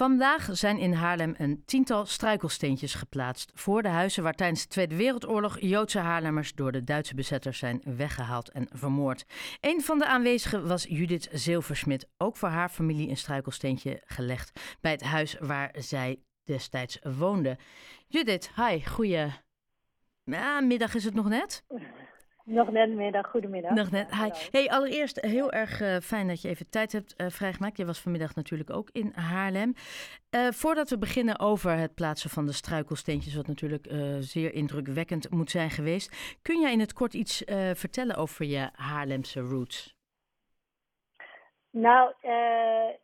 Vandaag zijn in Haarlem een tiental struikelsteentjes geplaatst voor de huizen waar tijdens de Tweede Wereldoorlog Joodse Haarlemmers door de Duitse bezetters zijn weggehaald en vermoord. Een van de aanwezigen was Judith Zilversmit, ook voor haar familie een struikelsteentje gelegd bij het huis waar zij destijds woonde. Judith, hi, goeie ja, middag is het nog net. Nog net middag, goedemiddag. Nog net, hi. Hey, allereerst heel erg uh, fijn dat je even tijd hebt uh, vrijgemaakt. Je was vanmiddag natuurlijk ook in Haarlem. Uh, voordat we beginnen over het plaatsen van de struikelsteentjes, wat natuurlijk zeer indrukwekkend moet zijn geweest. Kun jij in het kort iets vertellen over je Haarlemse roots? Nou,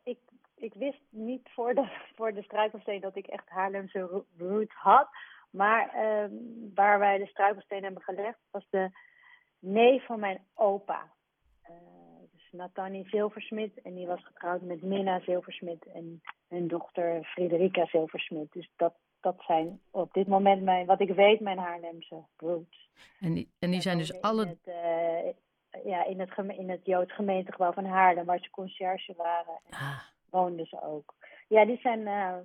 ik, ik wist niet voor de, voor de struikelsteen dat ik echt Haarlemse roots had. Maar ehm, waar wij de struikelsteen hebben gelegd, was de neef van mijn opa. Uh, dus Nathanie Zilversmit. En die was getrouwd met Minna Zilversmit en hun dochter Frederica Zilversmit. Dus dat, dat zijn op dit moment mijn, wat ik weet, mijn Haarlemse roots. En die, en die zijn dus alle. Het, uh, ja, in het, in het Joods gemeentegebouw van Haarlem, waar ze conciërge waren, ah. woonden ze ook. Ja, die zijn uh,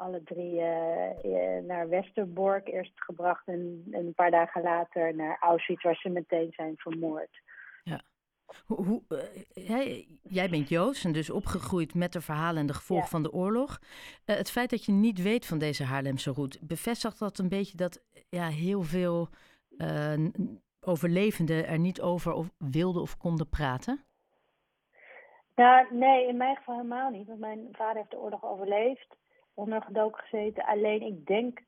alle drie uh, naar Westerbork eerst gebracht en, een paar dagen later naar Auschwitz, waar ze meteen zijn vermoord. Ja. Hoe, hoe uh, jij, bent Joods en dus opgegroeid met de verhalen en de gevolgen van de oorlog. Uh, het feit dat je niet weet van deze Haarlemse route, bevestigt dat een beetje dat ja, heel veel overlevenden er niet over of wilden of konden praten? Nou, nee, in mijn geval helemaal niet. Want mijn vader heeft de oorlog overleefd ondergedoken gezeten. Alleen ik denk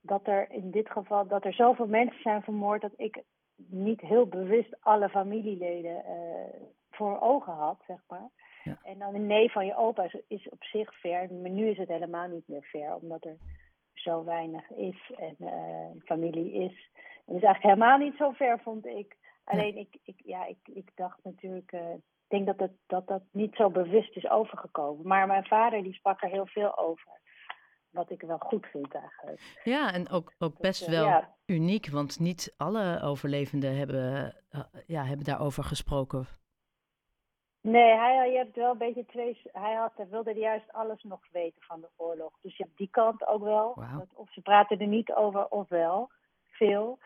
dat er in dit geval dat er zoveel mensen zijn vermoord dat ik niet heel bewust alle familieleden uh, voor ogen had, zeg maar. Ja. En dan een nee van je opa is, is, op zich ver, maar nu is het helemaal niet meer ver, omdat er zo weinig is en uh, familie is. En is eigenlijk helemaal niet zo ver, vond ik. Alleen ik, ik, ja, ik, ik dacht natuurlijk, uh, ik denk dat, het, dat dat niet zo bewust is overgekomen. Maar mijn vader die sprak er heel veel over wat ik wel goed vind eigenlijk. Ja, en ook, ook dus, best eh, wel uniek, want niet alle overlevenden hebben, uh, ja, hebben daarover gesproken. Nee, hij je hebt wel een beetje twee. Hij had, wilde juist alles nog weten van de oorlog. Dus je hebt die kant ook wel. Dat, of ze praten er niet over, of wel. Veel.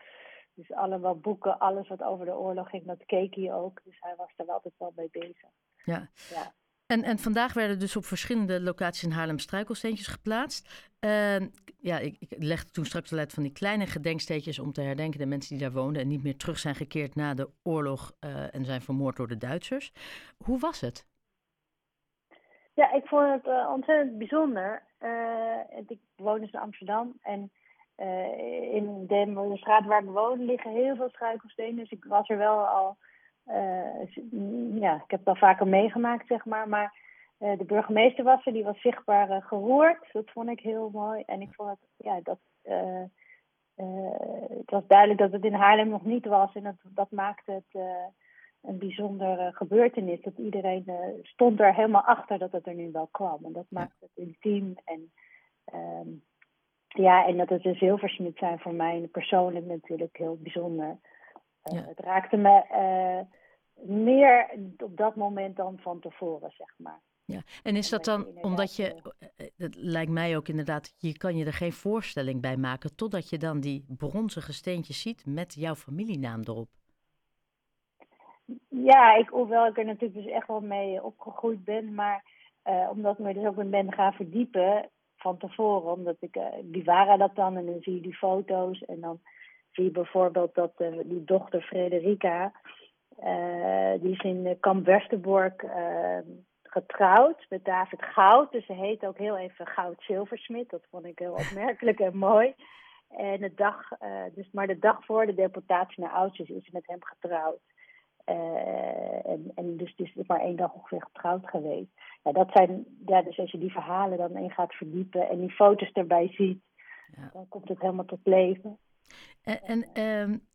Dus allemaal boeken, alles wat over de oorlog ging, dat keek hij ook. Dus hij was er altijd wel mee bezig. Ja. ja. En, en vandaag werden dus op verschillende locaties in Haarlem struikelsteentjes geplaatst. Uh, ja, ik, ik legde toen straks al uit van die kleine gedenksteentjes om te herdenken de mensen die daar woonden en niet meer terug zijn gekeerd na de oorlog uh, en zijn vermoord door de Duitsers. Hoe was het? Ja, ik vond het uh, ontzettend bijzonder. Uh, ik woon dus in Amsterdam en in de, straat waar ik woon liggen heel veel struikelstenen. Dus ik was er wel al ja, ik heb het al vaker meegemaakt, zeg maar. Maar uh, de burgemeester was er, die was zichtbaar uh, geroerd. Dat vond ik heel mooi. En ik vond het, ja, dat. het was duidelijk dat het in Haarlem nog niet was. En dat, dat maakte het een bijzondere gebeurtenis. Dat iedereen stond er helemaal achter dat het er nu wel kwam. En dat maakte het intiem. En. ehm ja, en dat het de zilversmid zijn voor mij persoonlijk natuurlijk heel bijzonder. Ja. Het raakte me meer op dat moment dan van tevoren, zeg maar. Ja, en is dat dan omdat je, het lijkt mij ook inderdaad, je kan je er geen voorstelling bij maken totdat je dan die bronzige steentjes ziet met jouw familienaam erop? Ja, ik, hoewel ik er natuurlijk dus echt wel mee opgegroeid ben, maar uh, omdat ik me dus ook ben gaan verdiepen van tevoren, omdat ik, uh, die waren dat dan en dan zie je die foto's en dan zie bijvoorbeeld dat uh, die dochter Frederica, uh, die is in Kamp Westerbork uh, getrouwd met David Goud. Dus ze heet ook heel even Goud Zilversmit. Dat vond ik heel opmerkelijk en mooi. En de dag, dus, maar de dag voor de deportatie naar Auschwitz is ze met hem getrouwd. en, en dus, dus is maar één dag ongeveer getrouwd geweest. Ja, dat zijn, ja, dus als je die verhalen dan in gaat verdiepen en die foto's erbij ziet, ja. dan komt het helemaal tot leven. En, en um,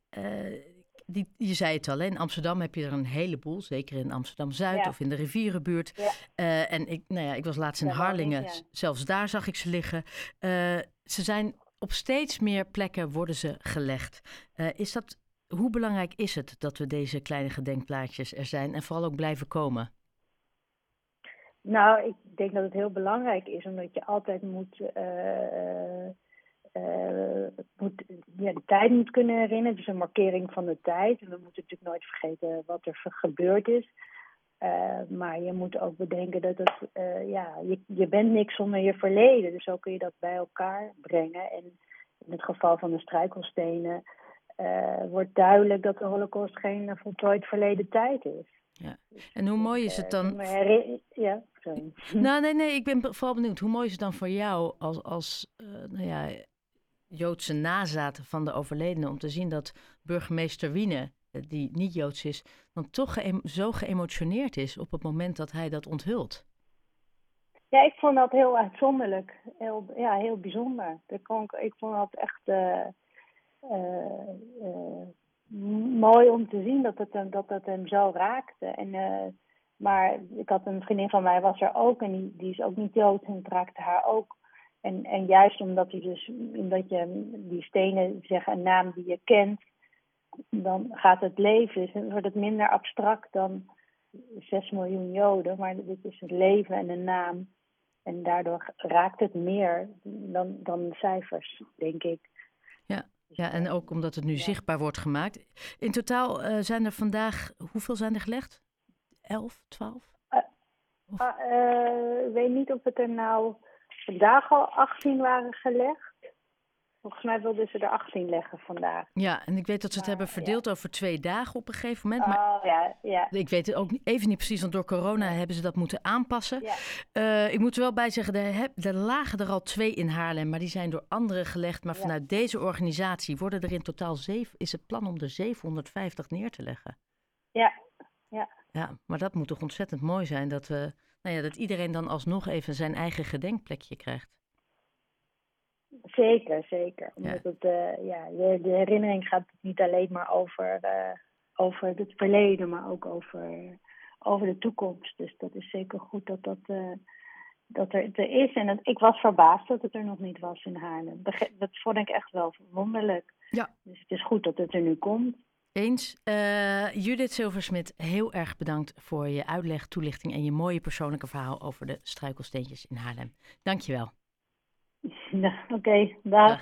die, je zei het al, in Amsterdam heb je er een heleboel, zeker in Amsterdam-Zuid of in de rivierenbuurt. Ja. Uh, en ik, nou ja, ik was laatst in Harlingen, zelfs daar zag ik ze liggen. Uh, ze zijn op steeds meer plekken worden ze gelegd. Uh, is dat, hoe belangrijk is het dat we deze kleine gedenkplaatjes er zijn en vooral ook blijven komen? Nou, ik denk dat het heel belangrijk is, omdat je altijd moet, uh, moet ja, de tijd moet kunnen herinneren. Dus een markering van de tijd. En we moeten natuurlijk nooit vergeten wat er gebeurd is. Uh, maar je moet ook bedenken dat het, ja, je, je bent niks zonder je verleden. Dus zo kun je dat bij elkaar brengen. En in het geval van de struikelstenen wordt duidelijk dat de holocaust geen voltooid verleden tijd is. Ja. En hoe mooi is het dan? Ja, sorry. Nou, nee, nee, ik ben vooral benieuwd. Hoe mooi is het dan voor jou als, als uh, nou ja, Joodse nazaten van de overledene om te zien dat burgemeester Wiene, eh, die niet Joods is, dan toch zo geëmotioneerd is op het moment dat hij dat onthult? Ja, ik vond dat heel uitzonderlijk. Heel, ja, heel bijzonder. Ik, kon, ik vond dat echt. Uh, mooi om te zien dat het hem, dat hem zo raakte. En, maar ik had een vriendin van mij, was er ook, en die, is ook niet dood en het raakte haar ook. En, en juist omdat, hij dus, omdat je die stenen zeggen een naam die je kent, dan gaat het leven, dus wordt het minder abstract dan 6 miljoen Joden. Maar dit is het leven en een naam. En daardoor raakt het meer dan, dan cijfers, denk ik. Ja. Ja, en ook omdat het nu zichtbaar wordt gemaakt. In totaal uh, zijn er vandaag, hoeveel zijn er gelegd? Elf, twaalf? Uh, uh, ik weet niet of het er nou vandaag al 18 waren gelegd. Volgens mij wilden ze er 18 leggen vandaag. Ja, en ik weet dat ze het hebben verdeeld over twee dagen op een gegeven moment. Maar oh, ja, ja. Ik weet het ook even niet precies, want door corona hebben ze dat moeten aanpassen. Ja. Uh, ik moet er wel bij zeggen, er, er, lagen er al twee in Haarlem, maar die zijn door anderen gelegd. Maar vanuit deze organisatie worden er in totaal zeven, is het plan om er 750 neer te leggen. Ja, ja. Ja, maar dat moet toch ontzettend mooi zijn dat, we, nou ja, dat iedereen dan alsnog even zijn eigen gedenkplekje krijgt. Zeker, zeker. Omdat ja. het, uh, ja, de, de, herinnering gaat niet alleen maar over, uh, over het verleden, maar ook over, over de toekomst. Dus dat is zeker goed dat dat, uh, dat er, er is. En ik was verbaasd dat het er nog niet was in Haarlem. Dat vond ik echt wel wonderlijk. Ja. Dus het is goed dat het er nu komt. Eens. Judith Silversmit, heel erg bedankt voor je uitleg, toelichting en je mooie persoonlijke verhaal over de struikelsteentjes in Haarlem. Dankjewel. Ja, oké. Okay, dag.